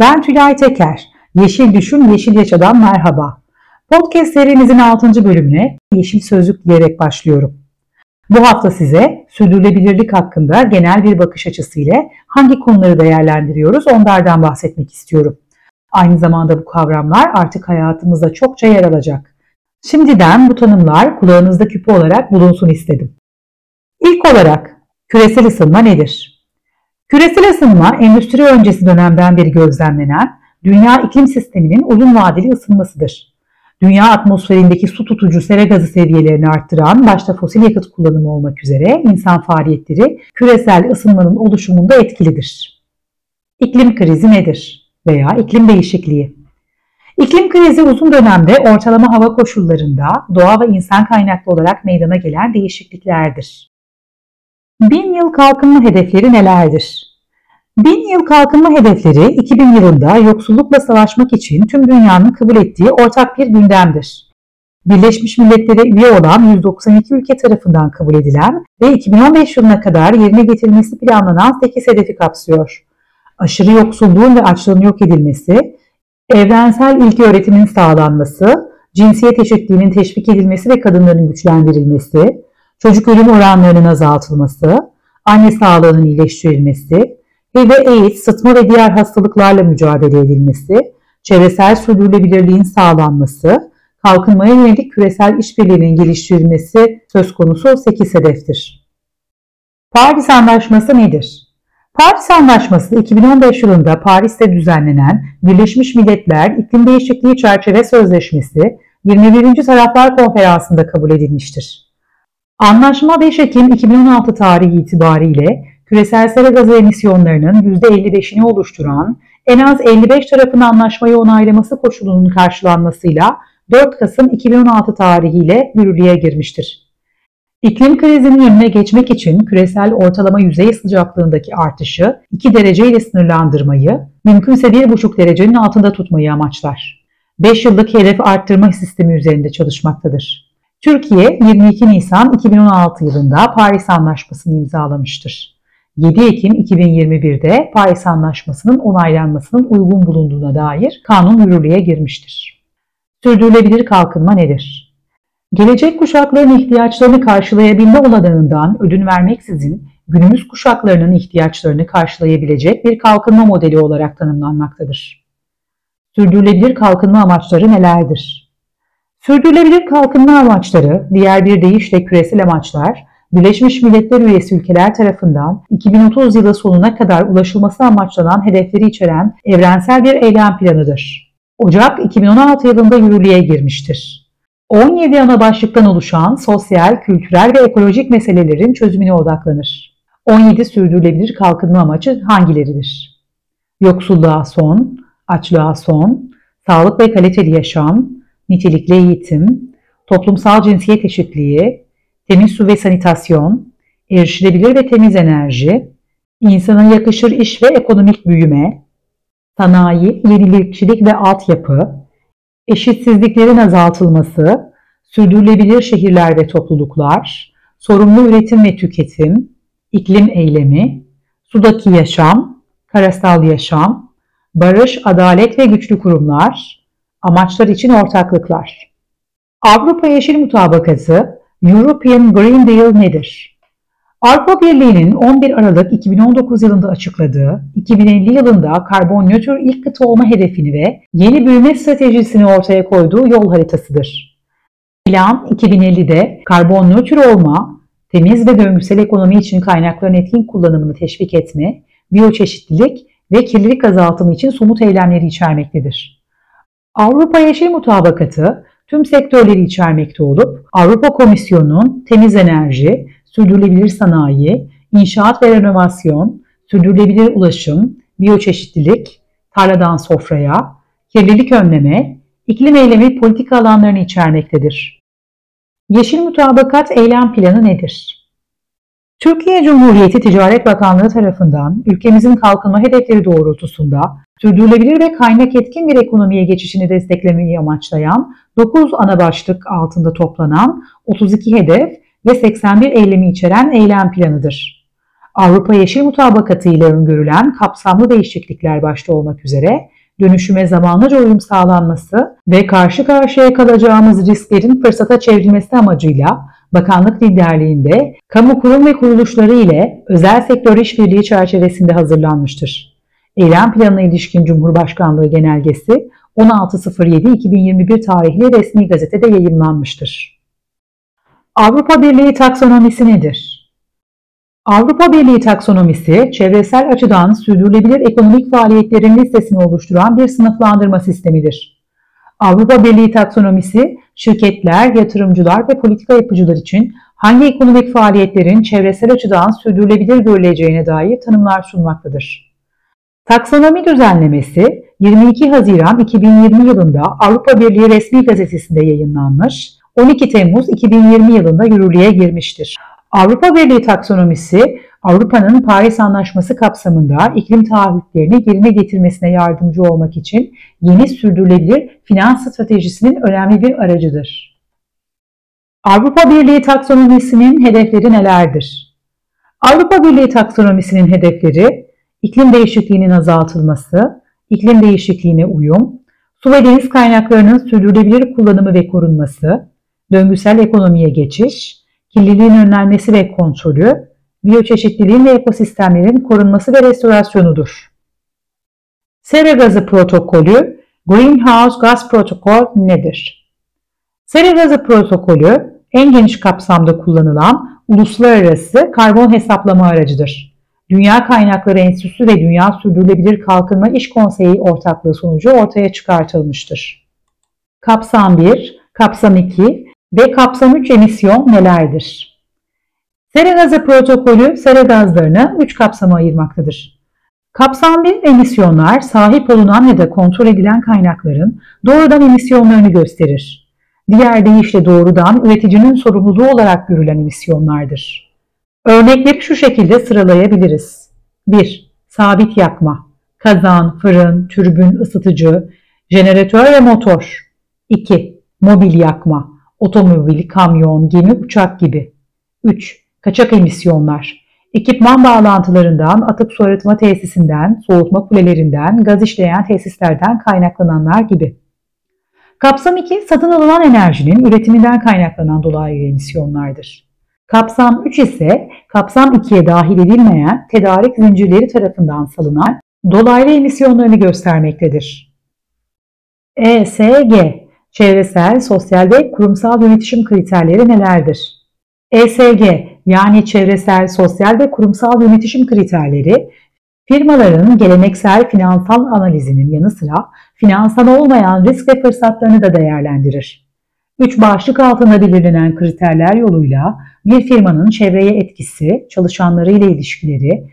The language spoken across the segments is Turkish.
Ben Tülay Teker. Yeşil Düşün, Yeşil Yaşadan merhaba. Podcast serimizin 6. bölümüne Yeşil Sözlük diyerek başlıyorum. Bu hafta size sürdürülebilirlik hakkında genel bir bakış açısı ile hangi konuları değerlendiriyoruz onlardan bahsetmek istiyorum. Aynı zamanda bu kavramlar artık hayatımızda çokça yer alacak. Şimdiden bu tanımlar kulağınızda küpe olarak bulunsun istedim. İlk olarak küresel ısınma nedir? Küresel ısınma endüstri öncesi dönemden beri gözlemlenen dünya iklim sisteminin uzun vadeli ısınmasıdır. Dünya atmosferindeki su tutucu sera gazı seviyelerini arttıran başta fosil yakıt kullanımı olmak üzere insan faaliyetleri küresel ısınmanın oluşumunda etkilidir. İklim krizi nedir? Veya iklim değişikliği. İklim krizi uzun dönemde ortalama hava koşullarında doğa ve insan kaynaklı olarak meydana gelen değişikliklerdir. Bin yıl kalkınma hedefleri nelerdir? Bin yıl kalkınma hedefleri 2000 yılında yoksullukla savaşmak için tüm dünyanın kabul ettiği ortak bir gündemdir. Birleşmiş Milletler'e üye olan 192 ülke tarafından kabul edilen ve 2015 yılına kadar yerine getirilmesi planlanan 8 hedefi kapsıyor. Aşırı yoksulluğun ve açlığın yok edilmesi, evrensel ilki öğretimin sağlanması, cinsiyet eşitliğinin teşvik edilmesi ve kadınların güçlendirilmesi, çocuk ölüm oranlarının azaltılması, anne sağlığının iyileştirilmesi, HIV, AIDS, sıtma ve diğer hastalıklarla mücadele edilmesi, çevresel sürdürülebilirliğin sağlanması, kalkınmaya yönelik küresel işbirliğinin geliştirilmesi söz konusu 8 hedeftir. Paris Anlaşması nedir? Paris Anlaşması 2015 yılında Paris'te düzenlenen Birleşmiş Milletler İklim Değişikliği Çerçeve Sözleşmesi 21. Taraflar Konferansı'nda kabul edilmiştir. Anlaşma 5 Ekim 2016 tarihi itibariyle küresel sera gazı emisyonlarının %55'ini oluşturan en az 55 tarafın anlaşmayı onaylaması koşulunun karşılanmasıyla 4 Kasım 2016 tarihiyle yürürlüğe girmiştir. İklim krizinin önüne geçmek için küresel ortalama yüzey sıcaklığındaki artışı 2 derece ile sınırlandırmayı, mümkünse 1,5 derecenin altında tutmayı amaçlar. 5 yıllık hedef arttırma sistemi üzerinde çalışmaktadır. Türkiye 22 Nisan 2016 yılında Paris Anlaşması'nı imzalamıştır. 7 Ekim 2021'de Paris Anlaşması'nın onaylanmasının uygun bulunduğuna dair kanun yürürlüğe girmiştir. Sürdürülebilir kalkınma nedir? Gelecek kuşakların ihtiyaçlarını karşılayabilme olanağından ödün vermeksizin günümüz kuşaklarının ihtiyaçlarını karşılayabilecek bir kalkınma modeli olarak tanımlanmaktadır. Sürdürülebilir kalkınma amaçları nelerdir? Sürdürülebilir kalkınma amaçları, diğer bir deyişle küresel amaçlar, Birleşmiş Milletler üyesi ülkeler tarafından 2030 yılı sonuna kadar ulaşılması amaçlanan hedefleri içeren evrensel bir eylem planıdır. Ocak 2016 yılında yürürlüğe girmiştir. 17 ana başlıktan oluşan sosyal, kültürel ve ekolojik meselelerin çözümüne odaklanır. 17 sürdürülebilir kalkınma amacı hangileridir? Yoksulluğa son, açlığa son, sağlık ve kaliteli yaşam, nitelikli eğitim, toplumsal cinsiyet eşitliği, temiz su ve sanitasyon, erişilebilir ve temiz enerji, insana yakışır iş ve ekonomik büyüme, sanayi, yenilikçilik ve altyapı, eşitsizliklerin azaltılması, sürdürülebilir şehirler ve topluluklar, sorumlu üretim ve tüketim, iklim eylemi, sudaki yaşam, karasal yaşam, barış, adalet ve güçlü kurumlar, amaçlar için ortaklıklar. Avrupa Yeşil Mutabakatı European Green Deal nedir? Avrupa Birliği'nin 11 Aralık 2019 yılında açıkladığı 2050 yılında karbon nötr ilk kıta olma hedefini ve yeni büyüme stratejisini ortaya koyduğu yol haritasıdır. Plan 2050'de karbon nötr olma, temiz ve döngüsel ekonomi için kaynakların etkin kullanımını teşvik etme, biyoçeşitlilik ve kirlilik azaltımı için somut eylemleri içermektedir. Avrupa Yeşil Mutabakatı tüm sektörleri içermekte olup Avrupa Komisyonu'nun temiz enerji, sürdürülebilir sanayi, inşaat ve renovasyon, sürdürülebilir ulaşım, biyoçeşitlilik, tarladan sofraya, kirlilik önleme, iklim eylemi politika alanlarını içermektedir. Yeşil Mutabakat Eylem Planı nedir? Türkiye Cumhuriyeti Ticaret Bakanlığı tarafından ülkemizin kalkınma hedefleri doğrultusunda sürdürülebilir ve kaynak etkin bir ekonomiye geçişini desteklemeyi amaçlayan 9 ana başlık altında toplanan 32 hedef ve 81 eylemi içeren eylem planıdır. Avrupa Yeşil Mutabakatı ile öngörülen kapsamlı değişiklikler başta olmak üzere dönüşüme zamanlıca uyum sağlanması ve karşı karşıya kalacağımız risklerin fırsata çevrilmesi amacıyla bakanlık liderliğinde kamu kurum ve kuruluşları ile özel sektör işbirliği çerçevesinde hazırlanmıştır. Eylem planına ilişkin Cumhurbaşkanlığı genelgesi 16.07.2021 tarihli resmi gazetede yayınlanmıştır. Avrupa Birliği taksonomisi nedir? Avrupa Birliği taksonomisi, çevresel açıdan sürdürülebilir ekonomik faaliyetlerin listesini oluşturan bir sınıflandırma sistemidir. Avrupa Birliği taksonomisi, şirketler, yatırımcılar ve politika yapıcılar için hangi ekonomik faaliyetlerin çevresel açıdan sürdürülebilir görüleceğine dair tanımlar sunmaktadır. Taksonomi düzenlemesi 22 Haziran 2020 yılında Avrupa Birliği resmi gazetesinde yayınlanmış, 12 Temmuz 2020 yılında yürürlüğe girmiştir. Avrupa Birliği taksonomisi Avrupa'nın Paris Anlaşması kapsamında iklim taahhütlerini yerine getirmesine yardımcı olmak için yeni sürdürülebilir finans stratejisinin önemli bir aracıdır. Avrupa Birliği taksonomisinin hedefleri nelerdir? Avrupa Birliği taksonomisinin hedefleri iklim değişikliğinin azaltılması, iklim değişikliğine uyum, su ve deniz kaynaklarının sürdürülebilir kullanımı ve korunması, döngüsel ekonomiye geçiş, kirliliğin önlenmesi ve kontrolü, biyoçeşitliliğin ve ekosistemlerin korunması ve restorasyonudur. Sera gazı protokolü, Greenhouse Gas Protocol nedir? Sera gazı protokolü en geniş kapsamda kullanılan uluslararası karbon hesaplama aracıdır. Dünya Kaynakları Enstitüsü ve Dünya Sürdürülebilir Kalkınma İş Konseyi ortaklığı sonucu ortaya çıkartılmıştır. Kapsam 1, Kapsam 2 ve Kapsam 3 emisyon nelerdir? Sera gazı protokolü sera gazlarını 3 kapsama ayırmaktadır. Kapsam 1 emisyonlar sahip olunan ya da kontrol edilen kaynakların doğrudan emisyonlarını gösterir. Diğer deyişle doğrudan üreticinin sorumluluğu olarak görülen emisyonlardır. Örnekleri şu şekilde sıralayabiliriz. 1. Sabit yakma. Kazan, fırın, türbün, ısıtıcı, jeneratör ve motor. 2. Mobil yakma. Otomobil, kamyon, gemi, uçak gibi. 3. Kaçak emisyonlar. Ekipman bağlantılarından, atık su arıtma tesisinden, soğutma kulelerinden, gaz işleyen tesislerden kaynaklananlar gibi. Kapsam 2, satın alınan enerjinin üretiminden kaynaklanan dolaylı emisyonlardır. Kapsam 3 ise kapsam 2'ye dahil edilmeyen tedarik zincirleri tarafından salınan dolaylı emisyonlarını göstermektedir. ESG Çevresel, sosyal ve kurumsal yönetişim kriterleri nelerdir? ESG yani çevresel, sosyal ve kurumsal yönetişim kriterleri firmaların geleneksel finansal analizinin yanı sıra finansal olmayan risk ve fırsatlarını da değerlendirir. Üç başlık altında belirlenen kriterler yoluyla bir firmanın çevreye etkisi, çalışanlarıyla ilişkileri,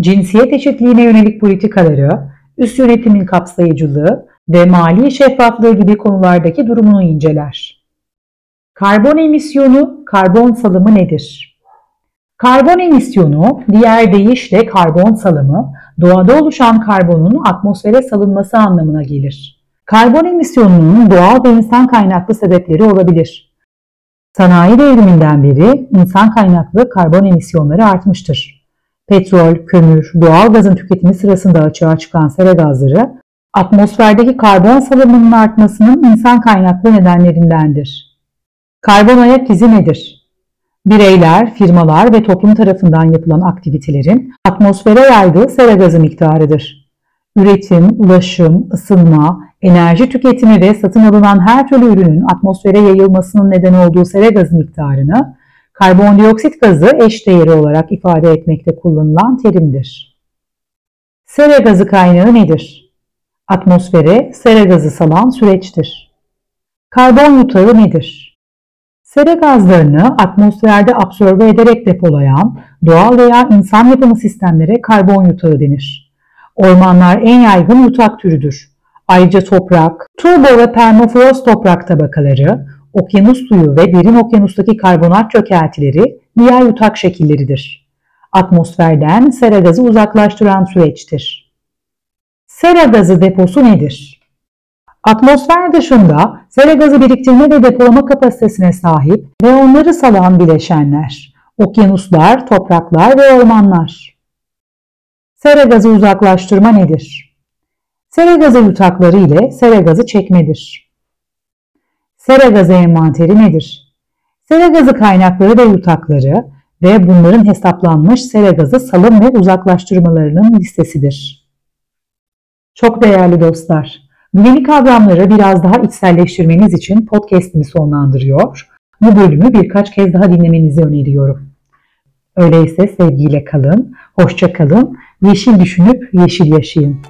cinsiyet eşitliğine yönelik politikaları, üst yönetimin kapsayıcılığı ve mali şeffaflığı gibi konulardaki durumunu inceler. Karbon emisyonu, karbon salımı nedir? Karbon emisyonu, diğer deyişle karbon salımı, doğada oluşan karbonun atmosfere salınması anlamına gelir. Karbon emisyonunun doğal ve insan kaynaklı sebepleri olabilir. Sanayi devriminden beri insan kaynaklı karbon emisyonları artmıştır. Petrol, kömür, doğal gazın tüketimi sırasında açığa çıkan sera gazları atmosferdeki karbon salımının artmasının insan kaynaklı nedenlerindendir. Karbon ayak izi nedir? Bireyler, firmalar ve toplum tarafından yapılan aktivitelerin atmosfere yaydığı sera gazı miktarıdır. Üretim, ulaşım, ısınma, enerji tüketimi ve satın alınan her türlü ürünün atmosfere yayılmasının neden olduğu sera gazı miktarını karbondioksit gazı eş değeri olarak ifade etmekte kullanılan terimdir. Sera gazı kaynağı nedir? Atmosfere sera gazı salan süreçtir. Karbon yutağı nedir? Sera gazlarını atmosferde absorbe ederek depolayan doğal veya insan yapımı sistemlere karbon yutağı denir. Ormanlar en yaygın yutak türüdür. Ayrıca toprak, turbo ve permafrost toprak tabakaları, okyanus suyu ve derin okyanustaki karbonat çökeltileri diğer yutak şekilleridir. Atmosferden sera gazı uzaklaştıran süreçtir. Sera gazı deposu nedir? Atmosfer dışında sera gazı biriktirme ve depolama kapasitesine sahip ve onları salan bileşenler, okyanuslar, topraklar ve ormanlar. Sera gazı uzaklaştırma nedir? Sera gazı yutakları ile sera gazı çekmedir. Sera gazı envanteri nedir? Sera gazı kaynakları ve yutakları ve bunların hesaplanmış sera gazı salım ve uzaklaştırmalarının listesidir. Çok değerli dostlar, bu yeni kavramları biraz daha içselleştirmeniz için podcast'imi sonlandırıyor. Bu bölümü birkaç kez daha dinlemenizi öneriyorum. Öyleyse sevgiyle kalın, hoşça kalın, yeşil düşünüp yeşil yaşayın.